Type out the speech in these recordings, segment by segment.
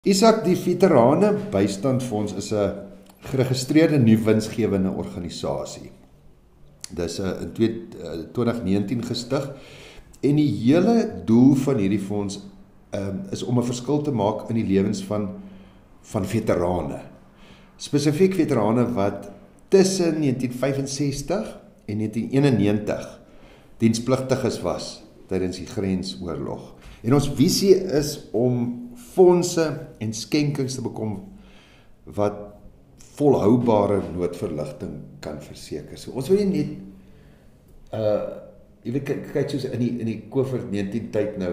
Isak die Veterane Bystandfonds is 'n geregistreerde nuwe winsgewende organisasie. Dis uh, in 2019 gestig en die hele doel van hierdie fonds um, is om 'n verskil te maak in die lewens van van veterane. Spesifiek veterane wat tussen 1965 en 1991 dienspligtiges was tydens die grensoorlog. En ons visie is om fondse en skenkings te bekom wat volhoubare noodverligting kan verseker. So ons wil nie net uh jy weet kyk kyk soos in die in die COVID-19 tyd nou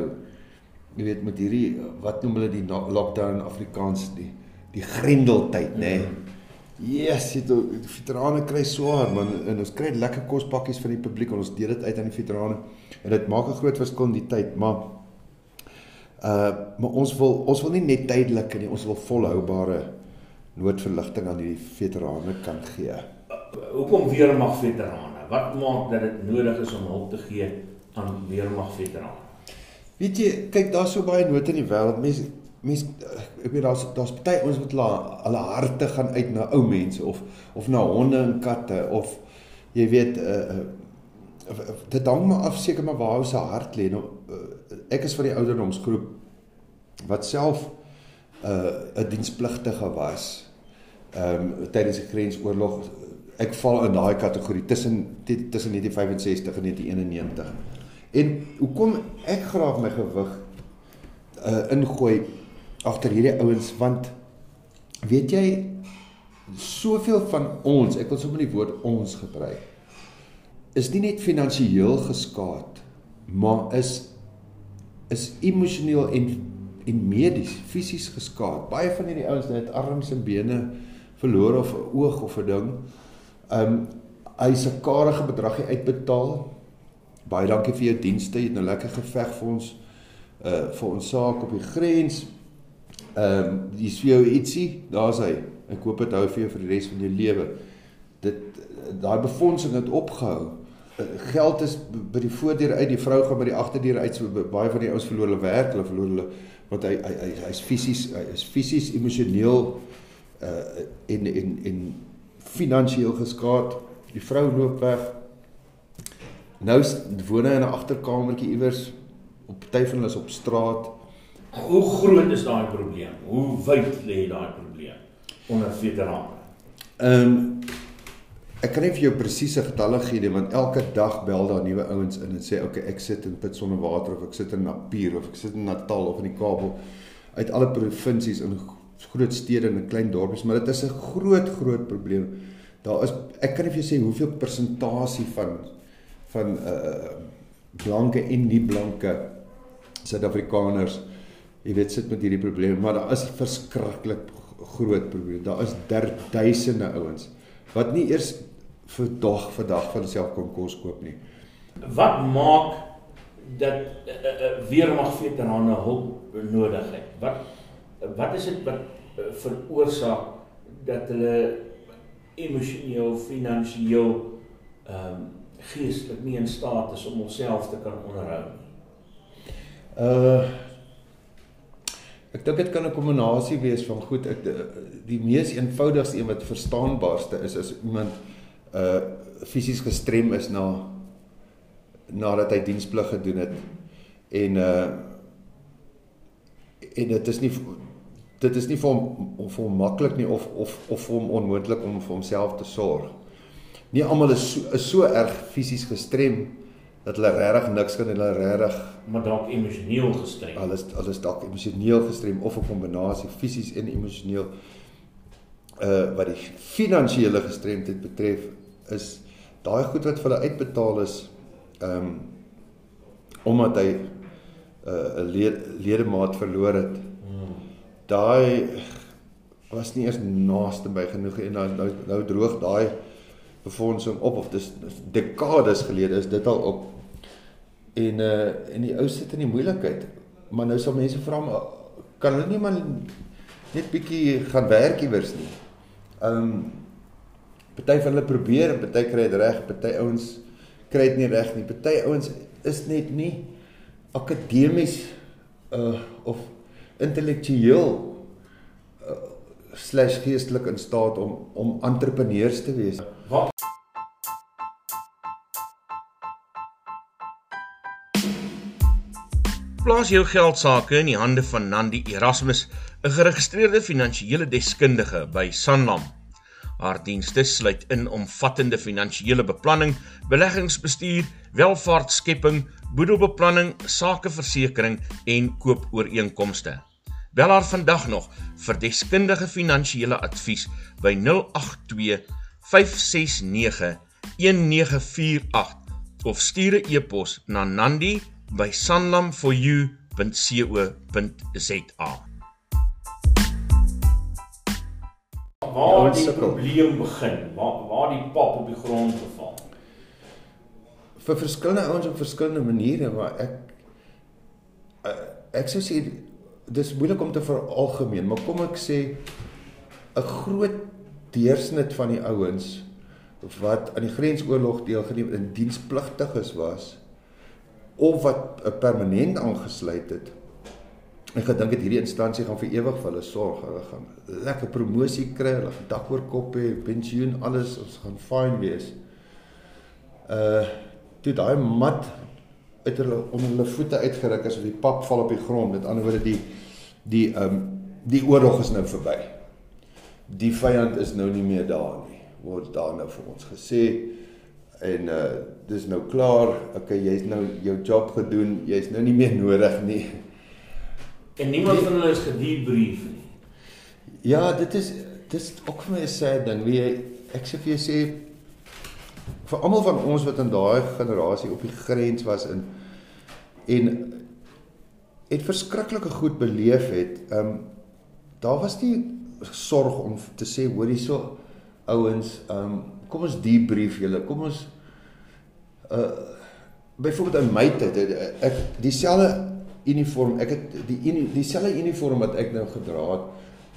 jy weet met hierdie wat noem hulle die lockdown Afrikaans die die grendeltyd nê. Nee. Yes, dit die veterane kry swaar man en ons kry lekker kospakkies van die publiek en ons deel dit uit aan die veterane en dit maak 'n groot verskil in die tyd, maar Uh maar ons wil ons wil nie net tydelik nie, ons wil volhoubare noodverligting aan die veterane kan gee. Hoekom weermag veterane? Wat maak dat dit nodig is om hulp te gee aan weermag veterane? Weet jy, kyk daar's so baie nood in die wêreld. Mense mense ek weet daar's daar's baie ons wat hulle hulle harte gaan uit na ou mense of of na honde en katte of jy weet uh dit hang maar af seker maar waar hy se hart lê. Nou uh, ek is van die ouderdomsgroep wat self 'n uh, 'n dienspligtige was. Ehm um, tydens die grensoorlog ek val in daai kategorie tussen tussen 1965 en 1991. En hoekom ek graag my gewig uh ingooi agter hierdie ouens want weet jy soveel van ons, ek wil sommer die woord ons gebruik is nie net finansiëel geskaad, maar is is emosioneel en en medies, fisies geskaad. Baie van hierdie ouens het arms en bene verloor of 'n oog of 'n ding. Um hy se karige bedragie uitbetaal. Baie dankie vir jou dienste. Jy het nou lekker geveg vir ons uh vir ons saak op die grens. Um dis vir jou ietsie. Daar's hy. Ek hoop dit hou vir jou vir die res van jou lewe. Dit daai befondsing het opgehou geld is by die voordeur uit, die vrou gaan by die agterdeur uit. So baie van die ouens verloor hulle werk, hulle verloor hulle want hy hy hy's fisies hy is fisies emosioneel uh en en en finansiëel geskaad. Die vrou loop weg. Nou woon hy in 'n agterkamertjie iewers op party van hulle is op straat. Hoe groot is daai probleem? Hoe wyd lê daai probleem onder veterane? Ehm um, Ek kan nie vir jou presiese getalle gee nie want elke dag bel daar nuwe ouens in en sê okay ek sit in Pit sonder water of ek sit in Napier of ek sit in Natal of in die Kaap uit alle provinsies in groot stede en klein dorpies maar dit is 'n groot groot probleem. Daar is ek kan nie vir jou sê hoeveel persentasie van van uh blanke en nie blanke Suid-Afrikaners jy weet sit met hierdie probleme maar daar is verskriklik groot probleme. Daar is duisende ouens wat nie eers vir dag vir dag vir homself kon kos koop nie. Wat maak dat uh, uh, weermag veterane hulp nodig het? Wat wat is dit wat uh, veroorsaak dat hulle emosioneel, finansiëel ehm um, geestelik nie in staat is om homself te kan onderhou nie? Uh Ek dink dit kan 'n kombinasie wees van goed ek die mees eenvoudigste een wat verstaanbaarste is as iemand uh fisies gestrem is na nadat hy diensplig gedoen het en uh en dit is nie dit is nie vir hom of vir hom maklik nie of of of vir hom onmoontlik om vir homself te sorg. Nie almal is so, is so erg fisies gestrem dat hulle regtig niks kan hulle regtig maar dalk emosioneel gestrem. Alles alles dalk emosioneel gestrem of 'n kombinasie fisies en emosioneel uh wat die finansiële gestremdheid betref is daai goed wat vir hulle uitbetaal is ehm um, omdat hy 'n uh, led, ledemaat verloor het. Hmm. Daai was nie eers naaste by genoeg en nou nou, nou droog daai befondsing op of dis dekades gelede is dit al op en uh en die ou sit in die moeilikheid. Maar nou sal mense vra kan hulle nie maar net bietjie gaan werk iewers nie. Um party van hulle probeer, party kry dit reg, party ouens kry dit nie reg nie. Party ouens is net nie akademies uh of intellektueel slash geestelik in staat om om entrepreneurs te wees. Wat Plaas jou geld sake in die hande van Nandi Erasmus, 'n geregistreerde finansiële deskundige by Sanlam. Haar dienste sluit in omvattende finansiële beplanning, beleggingsbestuur, welvaartskepping, boedelbeplanning, sakeversekering en koopooreenkomste. Bel haar vandag nog vir deskundige finansiële advies by 082 569 1948 of stuur 'n e-pos na nandi by sanlamforyou.co.za. waar ons die probleem begin? Waar waar die pap op die grond geval? vir verskillende ouens op verskillende maniere maar ek uh, ek sou sê dis moeilik om te veralgemeen maar kom ek sê 'n groot deursnit van die ouens wat aan die grensoorlog deelgeneem en dienspligtiges was of wat 'n permanent aangesluit het. Ek gedink het hierdie instansie gaan vir ewig vir hulle sorg. Hulle gaan lekker promosie kry hulle gaan dak oor kop hê pensioen alles. Ons gaan fyn wees. Uh toe daai mat uit hulle onder hulle voete uitgeruk of die pap val op die grond. Met ander woorde die die ehm um, die oorlog is nou verby. Die vyand is nou nie meer daar nie word daar nou vir ons gesê en uh dis nou klaar okay jy's nou jou job gedoen jy's nou nie meer nodig nie En niemand van hulle is gedebrief nie. Ja, dit is dis ook vir my 'n sad ding. Wie ek sê vir jou sê vir almal van ons wat in daai generasie op die grens was in en het verskriklike goed beleef het. Ehm um, daar was nie sorg om te sê hoor hierso ouens, ehm um, kom ons debrief julle. Kom ons uh byvoorbeeld in my tyd het ek dieselfde uniform, ek het die uni, dieselfde uniform wat ek nou gedra het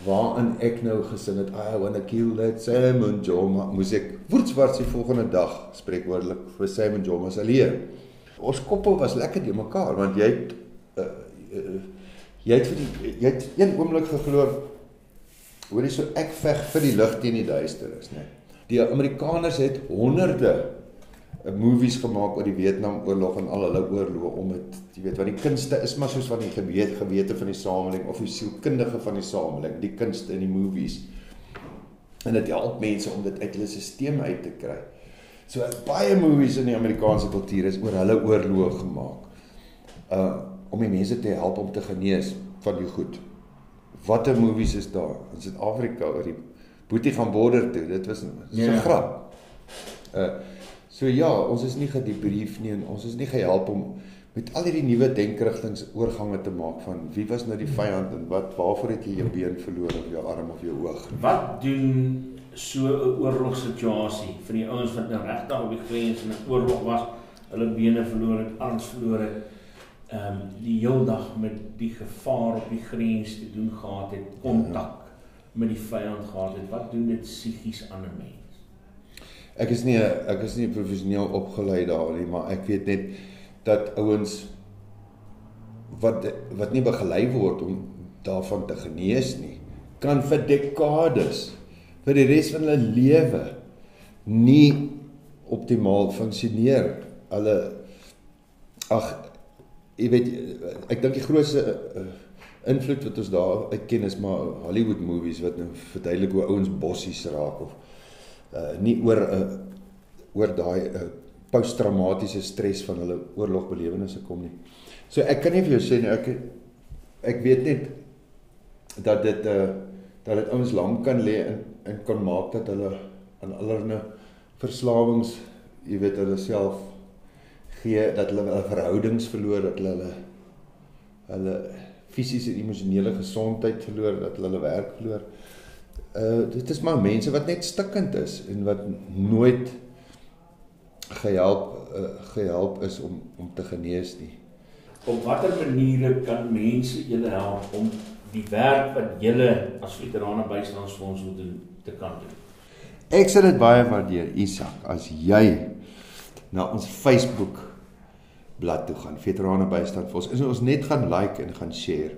waarin ek nou gesing het I wanna kill that Simon Joma moes ek woordswart die volgende dag spreekwoordelik vir Simon Joma se leer. Ons koppe was lekker die mekaar want jy het uh, uh, jy het vir die jy het een oomblik geglo hoor jy so ek veg vir die lig teen die duisternis nê. Die Amerikaners het honderde uh, movies gemaak oor die Vietnamoorlog en al hulle oorloë om dit jy weet wat die kunste is maar soos van die gewete gewete van die samelewing of die sielkundige van die samelewing die kunste in die movies en dit help mense om dit uit hulle stelsel uit te kry. So baie movies in die Amerikaanse kultuur is oor hulle oorloë gemaak. Uh om die mense te help om te genees van die goed. Watter movies is daar in Suid-Afrika oor die Boetie gaan border toe? Dit was 'n Ja. ja. grap. Uh so ja, ons is nie gedebrief nie en ons is nie gehelp om met al hierdie nuwe denkerigtings oorgange te maak van wie was nou die vyand en wat waarvoor het jy jou been verloor of jou arm of jou oog? Wat doen so 'n oorlogssituasie vir die ouens wat nou regtig op die grens in 'n oorlog was, hulle bene verloor het, arms verloor het, ehm um, die heel dag met die gevaar op die grens te doen gehad het, kontak met die vyand gehad het. Wat doen dit psigies aan 'n mens? Ek is nie ek is nie professioneel opgelei daar nie, maar ek weet net dat ouens wat wat nie begelei word om daarvan te genees nie, kan vir dekades vir die res van hulle lewe nie optimaal funksioneer. Hulle ag jy weet ek dink die grootste uh, invloed wat ons daar uitken is maar Hollywood movies wat nou verduidelik hoe ouens bossies raak of uh, nie oor 'n uh, oor daai uh, posttraumatiese stres van hulle oorlogbelewennisse kom nie. So ek kan nie vir jou sê nie ek ek weet net dat dit uh dat dit ouens lank kan lê en en kan maak dat hulle aan allerlei verslawings, jy weet hulle self gee dat hulle hulle verhoudings verloor, dat hulle hulle hulle fisiese en emosionele gesondheid verloor, dat hulle hulle werk verloor. Uh dit is maar mense wat net stikkend is en wat nooit gehelp uh, gehelp is om om te genees nie. Op watter maniere kan mense julle help om die werk wat julle as veterane bystandsfonds moet doen te kan doen? Ek sal dit baie waardeer, Isak, as jy na ons Facebook bladsy toe gaan, Veterane Bystand Fonds, is ons net gaan like en gaan share.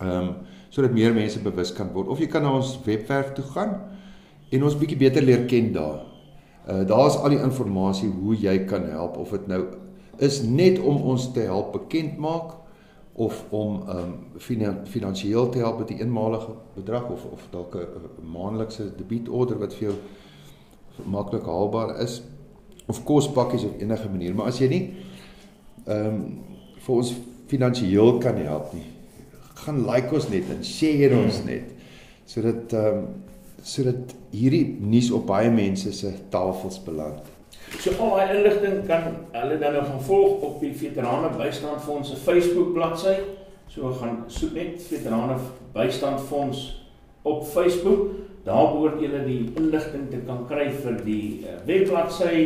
Ehm um, sodat meer mense bewus kan word. Of jy kan na ons webwerf toe gaan en ons bietjie beter leer ken daar. Uh daar's al die inligting hoe jy kan help of dit nou is net om ons te help bekend maak of om um finansiëel te help met 'n eenmalige bedrag of of dalk 'n maandelikse debietorder wat vir jou maklik haalbaar is of kospakkies of enige manier. Maar as jy nie um vir ons finansiëel kan help nie, gaan like ons net en share ons hmm. net sodat um sodat hierdie nuus op baie mense se tafels beland. So al daai inligting kan hulle dan nou gaan volg op die Veterane Bystandfonds se Facebook bladsy. So gaan soek net Veterane Bystandfonds op Facebook. Daar behoort julle die inligting te kan kry vir die uh, webbladsy,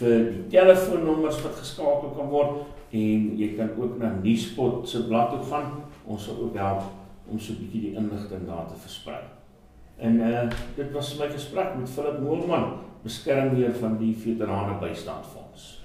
vir die telefoonnommers wat geskakel kan word en jy kan ook na Nuuspot se blad toe gaan. Ons sal ook help om so 'n bietjie die inligting daar te versprei. En uh dit was my gesprek met Philip Moelman beskermheer van die Veterane Bystandfonds.